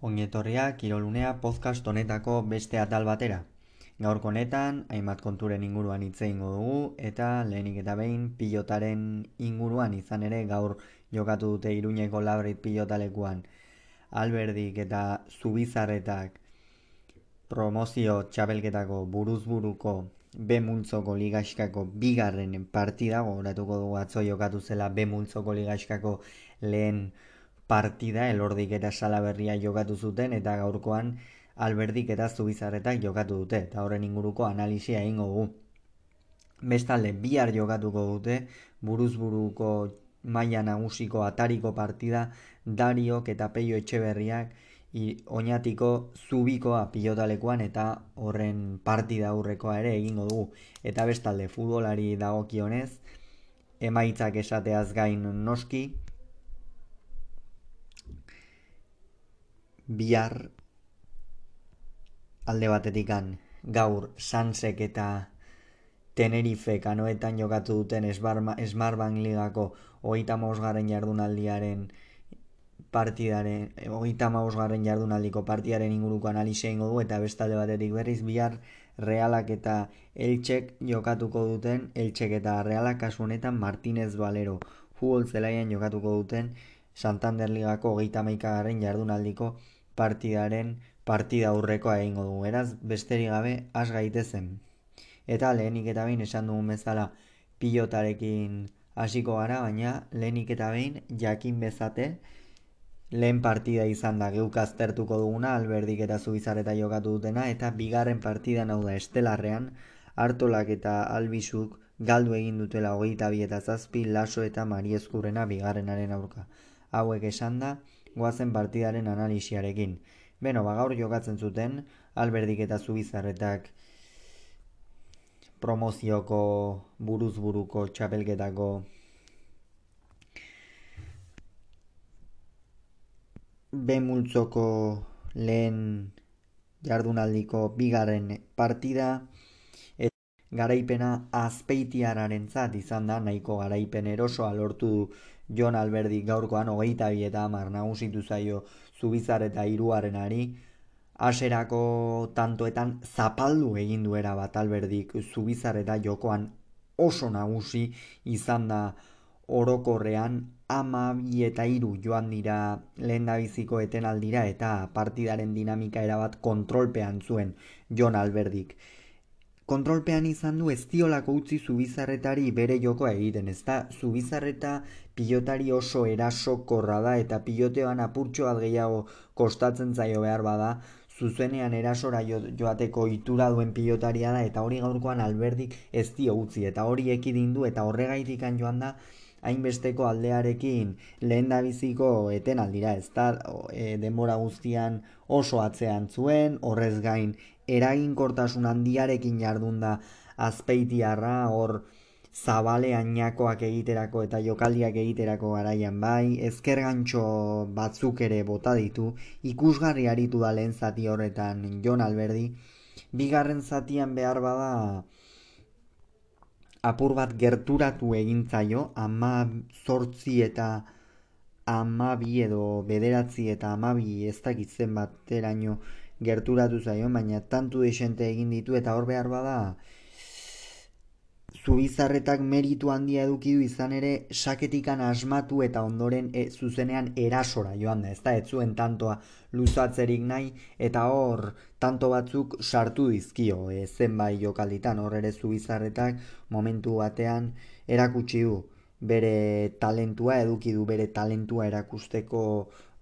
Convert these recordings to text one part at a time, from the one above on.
Ongietorria Kirolunea podcast honetako beste atal batera. Gaurko honetan, hainbat konturen inguruan hitze eingo dugu eta lehenik eta behin pilotaren inguruan izan ere gaur jokatu dute Iruñeko Labrit pilotalekuan Alberdik eta Zubizarretak promozio txapelketako buruzburuko B multzoko ligaskako bigarren partida gogoratuko dugu atzo jokatu zela B multzoko ligaskako lehen partida elordik eta salaberria jokatu zuten eta gaurkoan alberdik eta zubizarretak jokatu dute eta horren inguruko analisia egingo dugu. Bestalde bihar jokatuko dute buruzburuko maila nagusiko atariko partida Dariok eta Peio Etxeberriak oinatiko zubikoa pilotalekuan eta horren partida aurrekoa ere egingo dugu. Eta bestalde futbolari dagokionez emaitzak esateaz gain noski bihar alde batetikan gaur Sansek eta Tenerife kanoetan jokatu duten Smartbank ligako hogeita mausgarren jardunaldiaren partidaren, hogeita mausgarren jardunaldiko partidaren inguruko analizia ingo du eta bestalde batetik berriz bihar realak eta eltsek jokatuko duten eltsek eta realak kasu honetan Martinez Valero futbol zelaian jokatuko duten Santander ligako hogeita maikagarren jardunaldiko partidaren partida aurrekoa egingo dugu. Eraz, besterik gabe has gaitezen. Eta lehenik eta behin esan dugun bezala pilotarekin hasiko gara, baina lehenik eta behin jakin bezate lehen partida izan da geuk aztertuko duguna, alberdik eta zubizareta jokatu dutena, eta bigarren partida hau da estelarrean, hartolak eta albizuk galdu egin dutela hogeita bi eta zazpi, laso eta mariezkurrena bigarrenaren aurka. Hauek esan da, goazen partidaren analisiarekin. Beno, ba, gaur jokatzen zuten, alberdik eta zubizarretak promozioko buruzburuko txapelketako Bemultzoko lehen jardunaldiko bigarren partida et garaipena azpeitiararen zat izan da, nahiko garaipen erosoa lortu du Jon Alberdi gaurkoan hogeita bi eta hamar nagusitu zaio zubizar eta hiruarenari aserako tantoetan zapaldu egin duera bat Alberdik zubizar eta jokoan oso nagusi izan da orokorrean. Ama bi eta hiru joan dira lehen da biziko etenaldira eta partidaren dinamika erabat kontrolpean zuen Jon Alberdik. Kontrolpean izan du ez diolako utzi zubizarretari bere jokoa egiten, ez da zubizarreta pilotari oso erasokorra da eta piloteoan apurtxo bat gehiago kostatzen zaio behar bada, zuzenean erasora joateko itura duen pilotaria da eta hori gaurkoan alberdik ez dio utzi eta hori ekidin du eta horregaitikan joan da hainbesteko aldearekin lehen da biziko eten aldira, ez da? E, denbora guztian oso atzean zuen, horrez gain eraginkortasun handiarekin jardun da azpeitiarra hor zabale ainakoak egiterako eta jokaldiak egiterako garaian bai, ezker gantxo batzuk ere bota ditu, ikusgarri aritu da lehen zati horretan Jon Alberdi, bigarren zatian behar bada apur bat gerturatu egintzaio, ama zortzi eta ama bi edo bederatzi eta ama bi ez dakitzen bateraino gerturatu zaio, baina tantu desente egin ditu eta hor behar bada zubizarretak meritu handia eduki du izan ere saketikan asmatu eta ondoren e, zuzenean erasora joan da, ez da, ez zuen tantoa luzatzerik nahi eta hor tanto batzuk sartu dizkio e, zenbai jokalditan, hor ere zubizarretak momentu batean erakutsi du bere talentua eduki du bere talentua erakusteko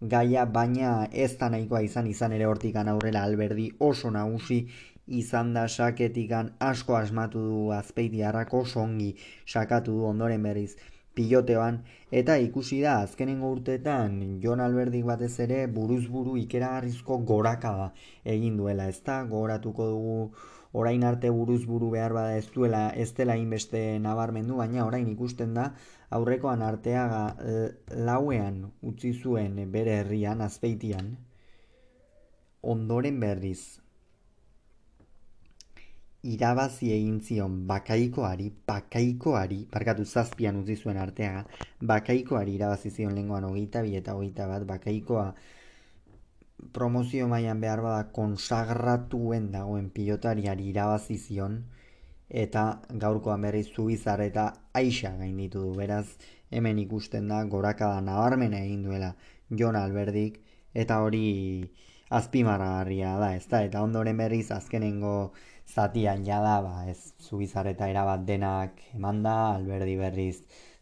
gaia baina ez da nahikoa izan izan ere hortikan aurrera alberdi oso nagusi izan da saketikan asko asmatu du azpeiti harrako songi sakatu du ondoren berriz piloteoan eta ikusi da azkenengo urteetan Jon Alberdik batez ere buruz buru ikeragarrizko goraka da egin duela ez da gogoratuko dugu orain arte buruz buru behar bada ez duela ez dela inbeste nabarmendu baina orain ikusten da aurrekoan arteaga lauean utzi zuen bere herrian azpeitian ondoren berriz irabazi egin zion bakaikoari, bakaikoari, parkatu zazpian utzi zuen arteaga, bakaikoari irabazi zion lenguan hogeita bi eta hogeita bat, bakaikoa promozio mailan behar bada konsagratuen dagoen pilotariari irabazi zion eta gaurkoan berri zubizar eta aixa gainditu du. Beraz hemen ikusten da gorakada nabarmena egin duela Jon Alberdik eta hori azpimarragarria da ez da eta ondoren berriz azkenengo zatian jada ba ez zubizar eta erabat denak emanda Alberdi berriz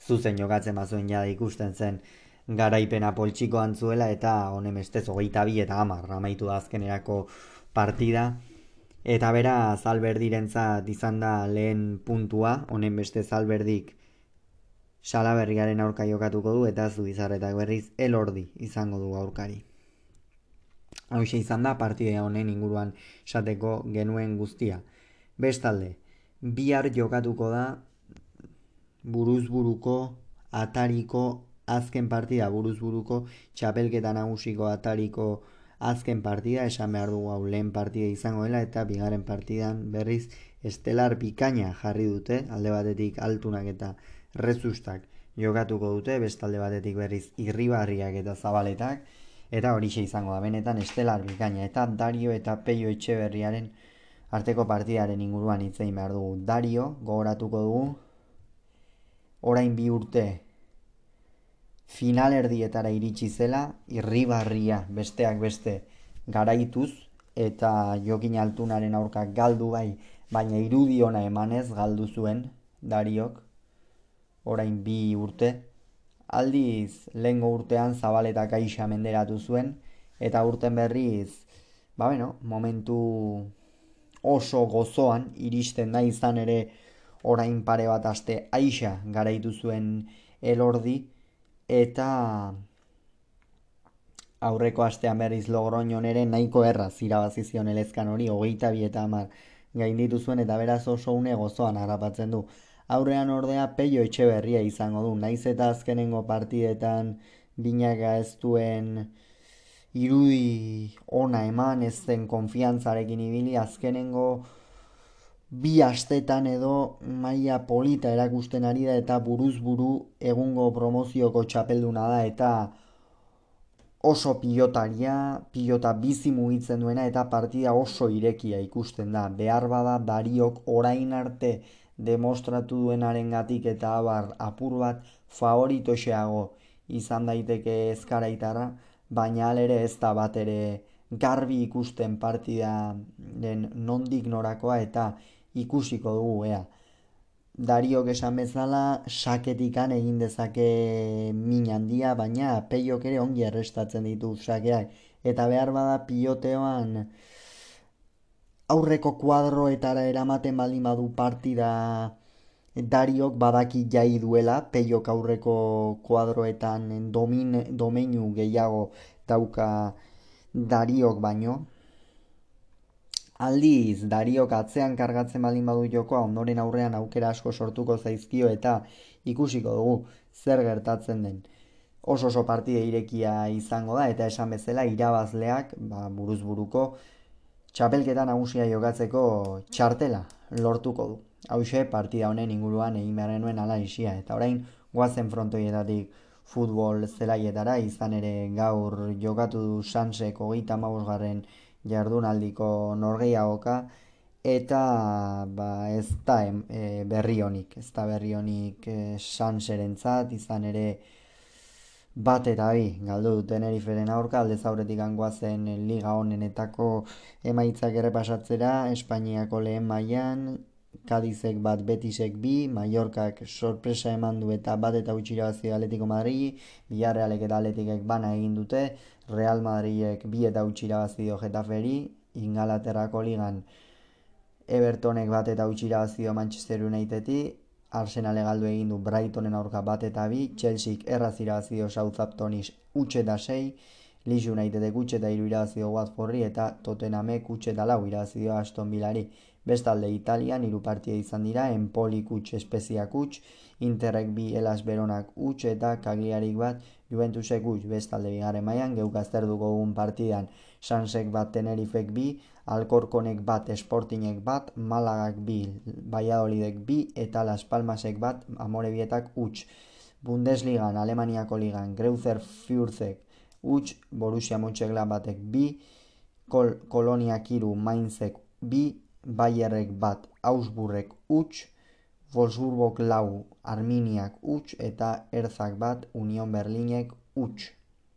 zuzen jokatzen bazuen jada ikusten zen garaipena poltsiko antzuela eta honen bestez hogeita bi eta hamar amaitu da azkenerako partida. Eta bera zalberdirentzat izan da lehen puntua, honen beste zalberdik salaberriaren aurka jokatuko du eta zu izarretak berriz elordi izango du aurkari. Hau izan da partidea honen inguruan esateko genuen guztia. Bestalde, bihar jokatuko da buruzburuko atariko azken partida. Buruz buruko txapelketa nagusiko atariko azken partida. Esan behar dugu hau lehen partida izango dela eta bigarren partidan berriz estelar bikaina jarri dute. Alde batetik altunak eta rezustak jokatuko dute. Bestalde batetik berriz irribarriak eta zabaletak eta hori izango da benetan estelar bikaina eta Dario eta Peio Etxeberriaren arteko partidaren inguruan hitzein behar dugu. Dario gogoratuko dugu. Orain bi urte finalerdietara iritsi zela, irribarria besteak beste garaituz, eta jokin altunaren aurka galdu bai, baina irudi ona emanez galdu zuen Dariok, orain bi urte, aldiz lehengo urtean zabaletak aixa menderatu zuen, eta urten berriz, ba bueno, momentu oso gozoan iristen da izan ere orain pare bat aste aixa garaitu zuen elordi, eta aurreko astean berriz logroñon ere nahiko erraz irabazi zion elezkan hori hogeita bi eta hamar gainditu zuen eta beraz oso une gozoan harrapatzen du. Aurrean ordea peio etxe berria izango du, naiz eta azkenengo partidetan binaka ez duen irudi ona eman ez den konfiantzarekin ibili azkenengo bi astetan edo maila polita erakusten ari da eta buruz buru egungo promozioko txapelduna da eta oso pilotaria, pilota bizi mugitzen duena eta partida oso irekia ikusten da. Behar bada dariok orain arte demostratu duenaren gatik eta abar apur bat favoritoxeago izan daiteke ezkaraitarra, baina alere ez da bat ere garbi ikusten partida den nondik norakoa eta ikusiko dugu, ea. Dariok esan bezala, saketikan egin dezake min handia, baina peiok ere ongi errestatzen ditu sakeak. Eta behar bada piloteoan aurreko kuadroetara eramaten baldin badu partida Dariok badaki jai duela, peiok aurreko kuadroetan domin, domeinu gehiago dauka Dariok baino, Aldiz, dariok atzean kargatzen baldin badu jokoa ondoren aurrean aukera asko sortuko zaizkio eta ikusiko dugu zer gertatzen den. Oso oso partide irekia izango da eta esan bezala irabazleak ba, buruz buruko txapelketa nagusia jokatzeko txartela lortuko du. Hau partida honen inguruan egin behar nuen ala eta orain guazen frontoietatik futbol zelaietara izan ere gaur jokatu du sanseko gita mausgarren jardunaldiko norgeiagoka eta ba, ez da e, berri honik, ez da berri honik e, sanserentzat, izan ere bat eta bi, galdu du Teneriferen aurka, alde zauretik zen liga honenetako emaitzak errepasatzera, Espainiako lehen mailan Kadizek bat Betisek bi, Mallorcak sorpresa eman du eta bat eta utxira bazi Atletico Madrid, Villarrealek eta Atletikek bana egin dute, Real Madridek bi eta utxira bazi dio Getaferi, Ingalaterrako ligan Evertonek bat eta utxira bazi Manchester Unitedi, Arsenal galdu egin du Brightonen aurka bat eta bi, Chelseak erraz irabazi dio Southamptonis utxe da sei, Leeds Unitedek utxe eta iru irabazi dio Watfordi eta Tottenhamek utxe eta lau irabazi dio Aston Villari. Bestalde Italian hiru partia izan dira, Empoli kuts espeziak kuts, Interrek bi Elas Beronak utx eta Kagliarik bat Juventusek utx bestalde bigarren mailan geuk azterduko dugun partidan Sansek bat Tenerifek bi, Alkorkonek bat Sportingek bat, Malagak bi, Valladolidek bi eta Las Palmasek bat Amorebietak utx. Bundesligan, Alemaniako ligan, Greuzer Fürzek huts, Borussia Mönchengladbachek bi, Kol Koloniak iru Mainzek bi, Bayerrek bat Augsburgek huts, Wolfsburgok lau Arminiak huts eta Erzak bat Union Berlinek huts.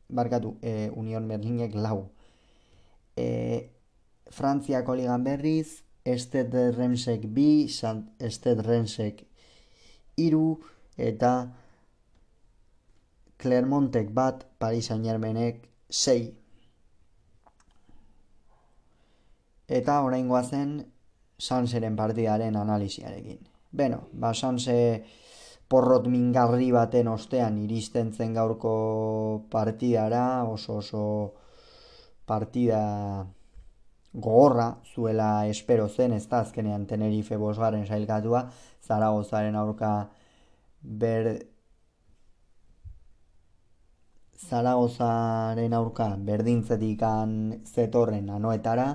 Barkatu, e, Union Berlinek lau. E, Frantziako ligan berriz, Estet Rensek bi, Estet Rensek iru, eta Clermontek bat, Paris Saint Germainek sei. Eta orain zen Sanseren partidaren analiziarekin. Beno, ba Sanse porrot mingarri baten ostean iristen zen gaurko partidara, oso oso partida gogorra zuela espero zen, ez da azkenean Tenerife bosgaren sailkatua, Zaragozaren aurka ber... Zaragozaren aurka berdintzetik zetorren anoetara,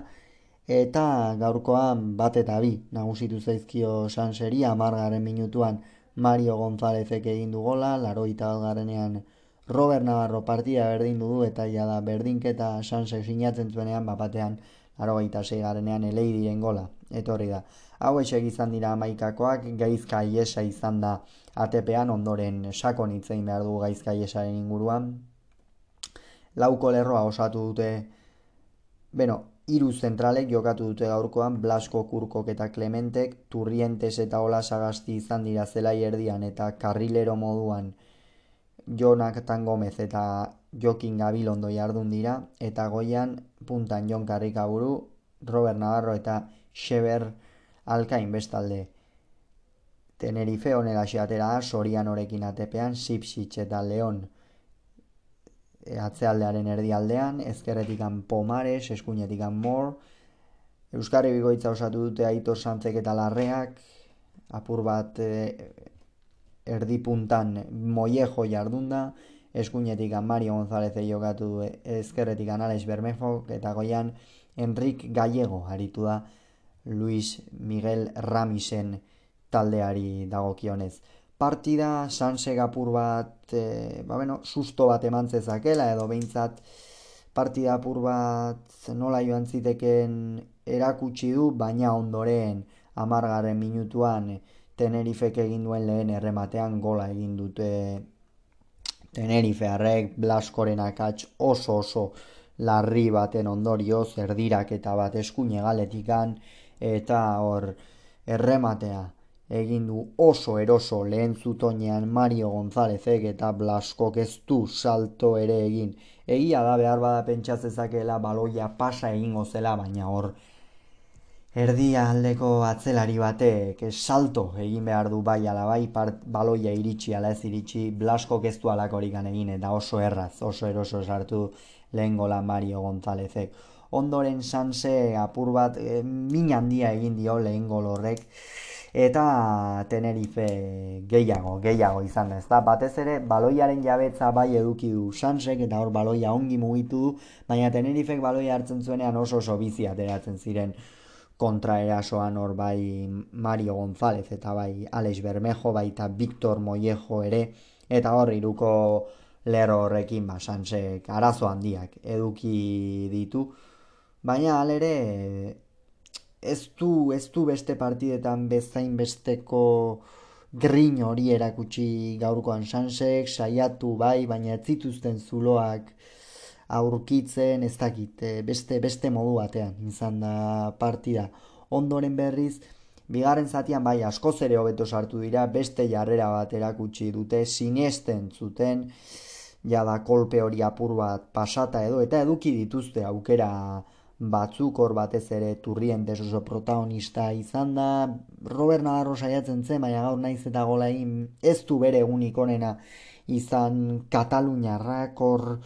eta gaurkoan bat eta bi nagusitu zaizkio sanseri, amargaren minutuan Mario Gonzálezek egin du gola, laro garenean Robert Navarro partida berdin du eta ja berdinketa sanse sinatzen zuenean, bapatean laro gaita garenean elei diren gola, etorri da. Hau esek izan dira amaikakoak, gaizka iesa izan da ATP-an, ondoren sakon itzein behar du gaizka iesaren inguruan. Lauko lerroa osatu dute, beno, hiru zentralek jokatu dute gaurkoan Blasko Kurkok eta Clementek, Turrientes eta Ola Sagasti izan dira zelai erdian eta karrilero moduan Jonak Tangomez eta Jokin Gabilondo jardun dira eta goian puntan Jon Karrikaburu, Robert Navarro eta Xeber Alkain bestalde. Tenerife honela xeatera Sorian orekin atepean, Sipsitz eta Leon atzealdearen erdialdean, ezkerretikan Pomares, eskuinetikan Mor, Euskarri bigoitza osatu dute Aitor Santzek eta Larreak, apur bat e, erdi puntan Moiejo jardunda, eskuinetikan Mario González jokatu du ezkerretikan Alex Bermejo, eta goian Enrik Gallego aritu da Luis Miguel Ramisen taldeari dagokionez. Partida, sanse gapur bat, e, ba beno, susto bat eman zezakela, edo behintzat partida apur bat nola joan ziteken erakutsi du, baina ondoren amargarren minutuan Tenerifek egin duen lehen errematean gola egin dute Tenerife harrek Blaskoren akats oso oso larri baten ondorioz erdirak eta bat eskuine galetikan eta hor errematea egin du oso eroso lehen zutonean Mario Gonzálezek eta Blaskok ez du salto ere egin. Egia da behar bada pentsatzezakela baloia pasa egingo zela, baina hor erdia aldeko atzelari batek salto egin behar du bai ala bai part, baloia iritsi ala ez iritsi Blaskok ez du alakorikan egin eta oso erraz, oso eroso sartu lehen gola Mario Gonzálezek. Ondoren sanse apur bat e, min handia egin dio lehen gol horrek eta Tenerife gehiago, gehiago izan da, ezta? Batez ere, baloiaren jabetza bai eduki du Sansek eta hor baloia ongi mugitu du, baina Tenerifek baloia hartzen zuenean oso oso bizi ateratzen ziren kontraerasoan hor bai Mario González eta bai Alex Bermejo, bai eta Victor Mollejo ere, eta hor iruko lerro horrekin ba, Sansek arazo handiak eduki ditu, baina alere ez du, ez du beste partidetan bezain besteko grin hori erakutsi gaurkoan sansek, saiatu bai, baina ez zituzten zuloak aurkitzen, ez dakit, eh, beste, beste modu batean, izan da partida. Ondoren berriz, bigarren zatian bai askoz ere hobeto sartu dira, beste jarrera bat erakutsi dute, sinesten zuten, jada kolpe hori apur bat pasata edo, eta eduki dituzte aukera batzuk hor batez ere turrien oso protagonista izan da. Robert Navarro saiatzen zen, baina gaur naiz eta gola ez du bere egunik onena izan Kataluniarrak hor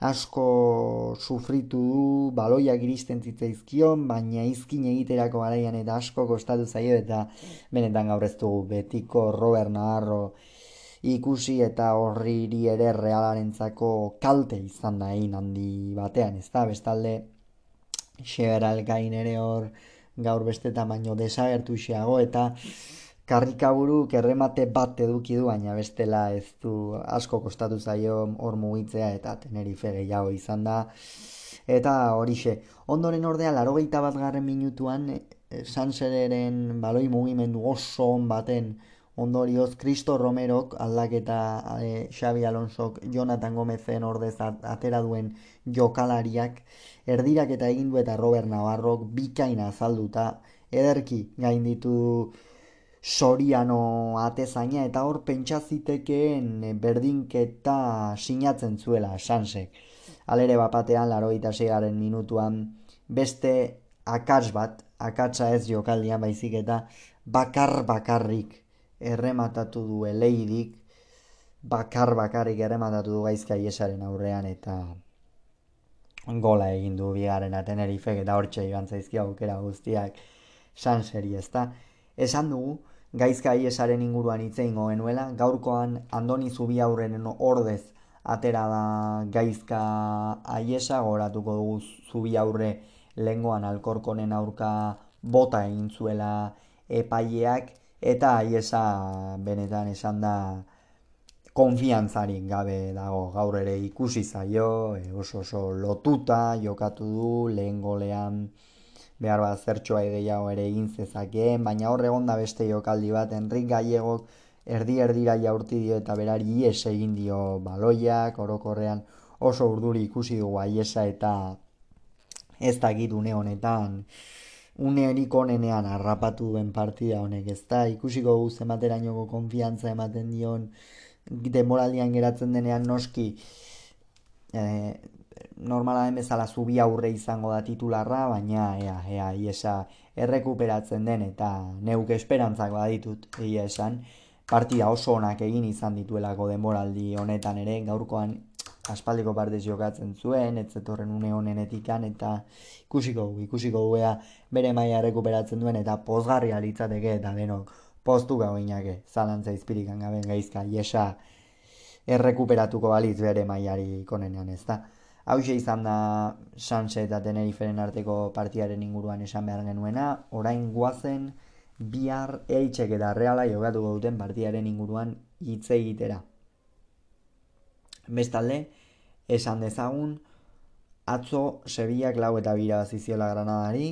asko sufritu du, baloiak iristen zitzaizkion, baina izkin egiterako garaian eta asko kostatu zaio eta benetan gaur ez dugu betiko Robert Navarro ikusi eta horri ere realarentzako kalte izan da egin handi batean, ez da, bestalde Xeber alkain ere hor gaur beste tamaino desagertu xeago eta karrikaburu kerremate bat eduki du, baina bestela ez du asko kostatu zaio hor mugitzea eta tenerife gehiago izan da. Eta horixe, ondoren ordea, laro bat garren minutuan, eh, Sansereren baloi mugimendu oso on baten ondorioz Cristo Romerok aldaketa e, Xabi Alonsok Jonathan Gomezen ordez atera duen jokalariak erdirak eta egin du eta Robert Navarrok bikaina azalduta ederki gain ditu Soriano atezaina eta hor pentsaziteken berdinketa sinatzen zuela Sansek. Alere bapatean, laro eta minutuan, beste akats bat, akatsa ez jokaldian baizik eta bakar bakarrik errematatu du eleidik, bakar bakarrik errematatu du gaizka iesaren aurrean eta gola egin du bigarren atenerifek eta hortxe iban zaizkia aukera guztiak san seri ez da. Esan dugu, gaizka iesaren inguruan itzein genuela, gaurkoan andoni zubi aurren ordez atera da gaizka aiesa, goratuko dugu zubi aurre lengoan alkorkonen aurka bota egin zuela epaileak, eta aiesa benetan esan da konfiantzarik gabe dago. Gaur ere ikusi zaio e, oso oso lotuta jokatu du lehen golean behar bat zertxoa gehiago ere egin zezakeen baina hor egon da beste jokaldi bat Enrik Gallegok erdi erdira jaurti dio eta berari ies egin dio baloiak orokorrean oso urduri ikusi dugu aiesa eta ez dakit une honetan une erik onenean harrapatu duen partida honek, ez da, ikusiko gu zenbaterainoko konfiantza ematen dion demoraldian geratzen denean noski e, normala den bezala zubi aurre izango da titularra, baina ea, ea, iesa errekuperatzen den eta neuk esperantzak baditut, egia esan, partida oso onak egin izan dituelako demoraldi honetan ere, gaurkoan aspaldiko partez jokatzen zuen, ez zetorren une honenetikan, eta ikusiko gu, ikusiko gu bere maia rekuperatzen duen, eta pozgarria litzateke, eta denok postu gau inake, zalantza izpirikan gaben gaizka, iesa errekuperatuko balitz bere maiari konenean ez da. Hau izan da Sanse eta Teneriferen arteko partiaren inguruan esan behar genuena, orain guazen bihar eitxek eta reala jokatuko duten partiaren inguruan hitz egitera. Bestalde, esan dezagun, atzo Sevillak lau eta bira baziziola Granadari,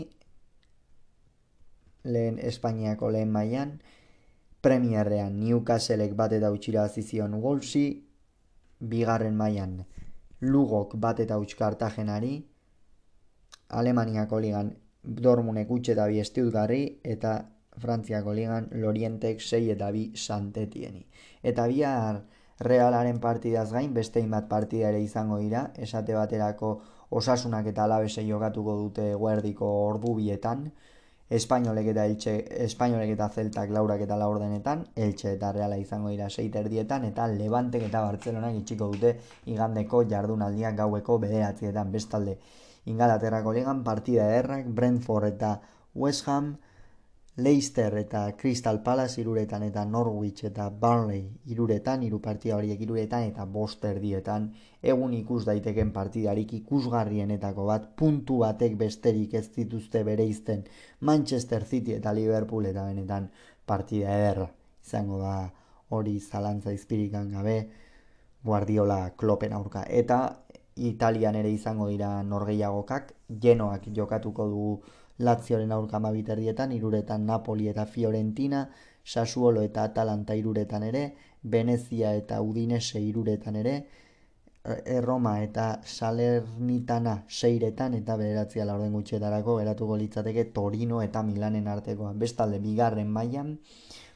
lehen Espainiako lehen mailan Premierrean Newcastlek bat eta utxira bazizion Wolvesi, bigarren mailan Lugok bat eta utx Kartagenari, Alemaniako ligan Dormunek utxe eta bi estiutgarri, eta Frantziako ligan Lorientek sei eta bi santetieni. Eta bihar realaren partidaz gain, beste inbat partida ere izango dira, esate baterako osasunak eta alabese jokatuko dute guerdiko ordu bietan, espainolek eta, eltxe, espainolek eta zeltak laurak eta laurdenetan, eltxe eta reala izango dira seiter dietan, eta levantek eta bartzelonak itxiko dute igandeko jardunaldiak gaueko bederatzietan bestalde. Ingalaterrako ligan partida errak, Brentford eta West Ham, Leicester eta Crystal Palace iruretan eta Norwich eta Burnley iruretan, iru partida horiek iruretan eta Boster dietan, egun ikus daiteken partidarik ikusgarrienetako bat, puntu batek besterik ez dituzte bere izten Manchester City eta Liverpool eta benetan partida eder izango da hori zalantza izpirikan gabe Guardiola klopen aurka. Eta Italian ere izango dira norgeiagokak, genoak jokatuko dugu Lazioren aurka mabiterdietan, iruretan Napoli eta Fiorentina, Sassuolo eta Atalanta iruretan ere, Venezia eta Udinese iruretan ere, Erroma eta Salernitana seiretan eta bederatzia laurden gutxetarako geratuko litzateke Torino eta Milanen artekoa. Bestalde bigarren mailan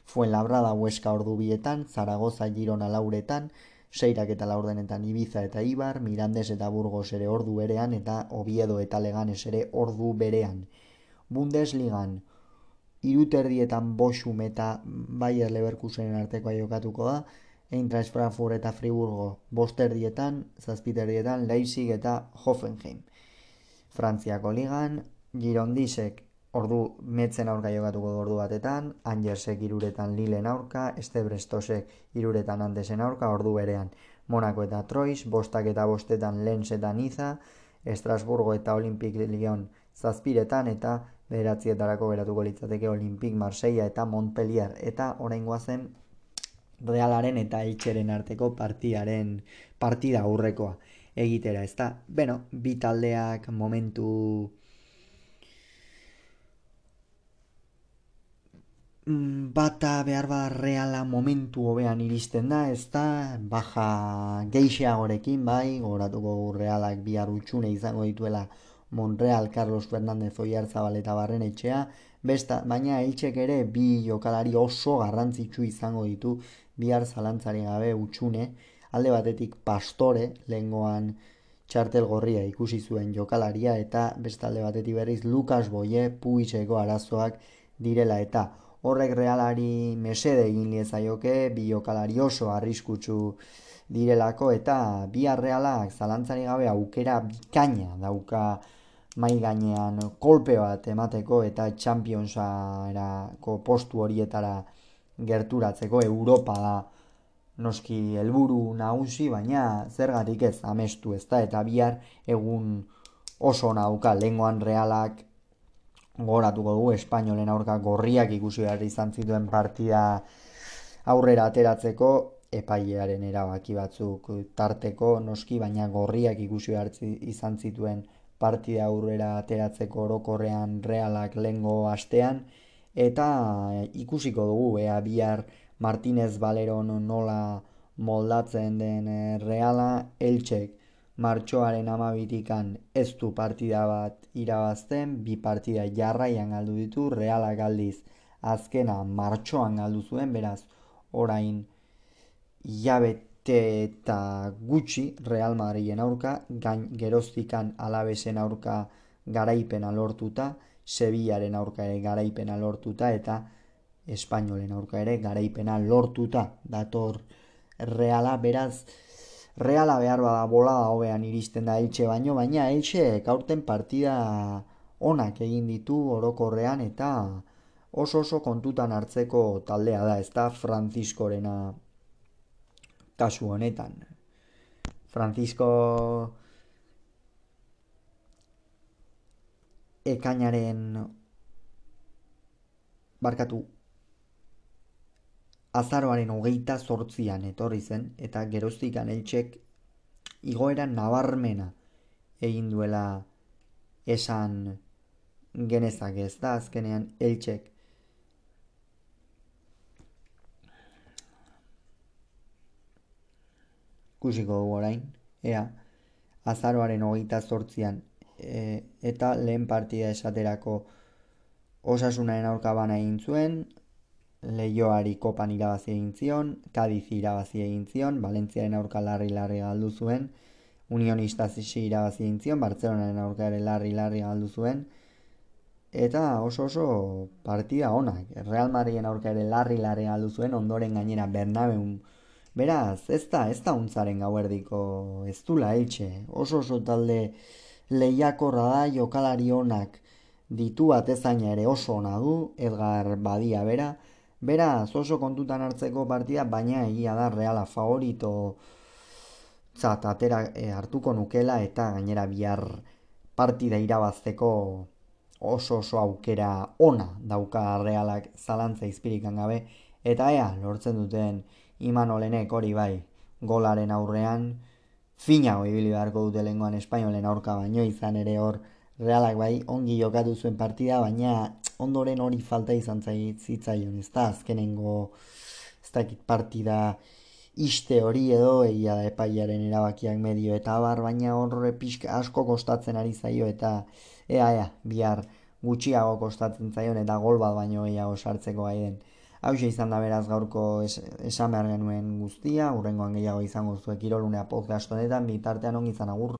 Fuen labrada hueska ordu bietan, Zaragoza Girona lauretan, seirak eta laurdenetan Ibiza eta Ibar, Mirandes eta Burgos ere ordu berean eta Oviedo eta Leganes ere ordu berean. Bundesligan iruterdietan boxum eta Bayer Leverkusenen artekoa jokatuko da, Eintracht Frankfurt eta Friburgo bosterdietan, zazpiterdietan Leipzig eta Hoffenheim. Frantziako ligan, Girondisek ordu metzen aurka jokatuko ordu batetan, Angersek iruretan Lilen aurka, Estebrestosek iruretan Andesen aurka ordu berean. Monaco eta Troyes, bostak eta bostetan Lens eta Niza, Estrasburgo eta Olympic Lyon zazpiretan eta bederatzietarako geratuko litzateke Olimpik Marseilla eta Montpellier eta orain zen Realaren eta Elcheren arteko partiaren partida aurrekoa egitera, ezta? Beno, bi taldeak momentu Mm, bata behar bat reala momentu hobean iristen da, ez da, baja geixeagorekin, bai, goratuko realak bihar utxune izango dituela Monreal, Carlos Fernández, Oiar Zabal eta Barren etxea, besta, baina eltsek ere bi jokalari oso garrantzitsu izango ditu. Bihar zalantzari gabe utxune, alde batetik pastore, lengoan txartel gorria ikusi zuen jokalaria, eta besta alde batetik berriz Lukas Boie, puitzeko arazoak direla eta horrek realari mesede egin liezaioke, bi jokalari oso arriskutsu direlako eta bi realak zalantzari gabe aukera bikaina dauka mai gainean kolpe bat emateko eta Championsa erako postu horietara gerturatzeko Europa da. Noski helburu nagusi baina zergatik ez amestu ezta eta bihar egun oso nauka. Lengoan realak goratuko dugu espainolen aurka gorriak ikusi behar izan zituen partida aurrera ateratzeko epailearen erabaki batzuk tarteko noski baina gorriak ikusi behar izan zituen partida aurrera ateratzeko orokorrean realak lengo astean eta ikusiko dugu ea bihar Martinez Baleron nola moldatzen den reala eltsek martxoaren amabitikan ez du partida bat irabazten, bi partida jarraian galdu ditu, realak galdiz azkena martxoan galdu zuen, beraz orain jabete eta gutxi Real Madriden aurka, gain geroztikan alabesen aurka garaipena lortuta, Sevillaren aurka ere garaipena lortuta, eta Espainolen aurka ere garaipena lortuta dator Reala, beraz, Reala behar bada bolada hobean iristen da Elche baino, baina Elche kaurten partida onak egin ditu orokorrean eta oso oso kontutan hartzeko taldea da, ez da Franciscorena kasu honetan. Francisco ekainaren barkatu azaroaren hogeita sortzian etorri zen, eta geroztik aneltxek igoera nabarmena egin duela esan genezak ez da, azkenean eltxek kusiko dugu orain, ea, azaroaren hogeita sortzian e, eta lehen partida esaterako osasunaren aurka bana egin zuen, Leioari kopan irabazi egin zion, Kadiz irabazi egin zion, Valentziaren aurka larri larri galdu zuen, Unionista zisi irabazi egin zion, Bartzelonaren aurka ere larri larri galdu zuen, eta oso oso partida onak. Real Madriden aurka ere larri larri galdu zuen, ondoren gainera Bernabeun. Beraz, ez da, ez da untzaren gauerdiko ez du laitxe. Oso oso talde lehiakorra da, jokalari onak ditu atezaina ere oso ona du, Edgar Badia bera, Beraz, oso kontutan hartzeko partida, baina egia da reala favorito zat, atera e, hartuko nukela eta gainera bihar partida irabazteko oso oso aukera ona dauka realak zalantza izpirikan gabe. Eta ea, lortzen duten iman olenek hori bai, golaren aurrean, fina hoi ibili beharko dute lenguan espainolen aurka baino izan ere hor realak bai ongi jokatu zuen partida, baina ondoren hori falta izan zitzaion, ez da, azkenengo, ez dakit partida iste hori edo, egia da epaiaren erabakiak medio eta bar, baina horre pixka asko kostatzen ari zaio eta ea, ea, bihar gutxiago kostatzen zaion eta gol bat baino gehiago sartzeko gaiden. Hau izan da beraz gaurko es, esan behar genuen guztia, urrengoan gehiago izango zuek irolunea podcast honetan, bitartean ongi izan agur.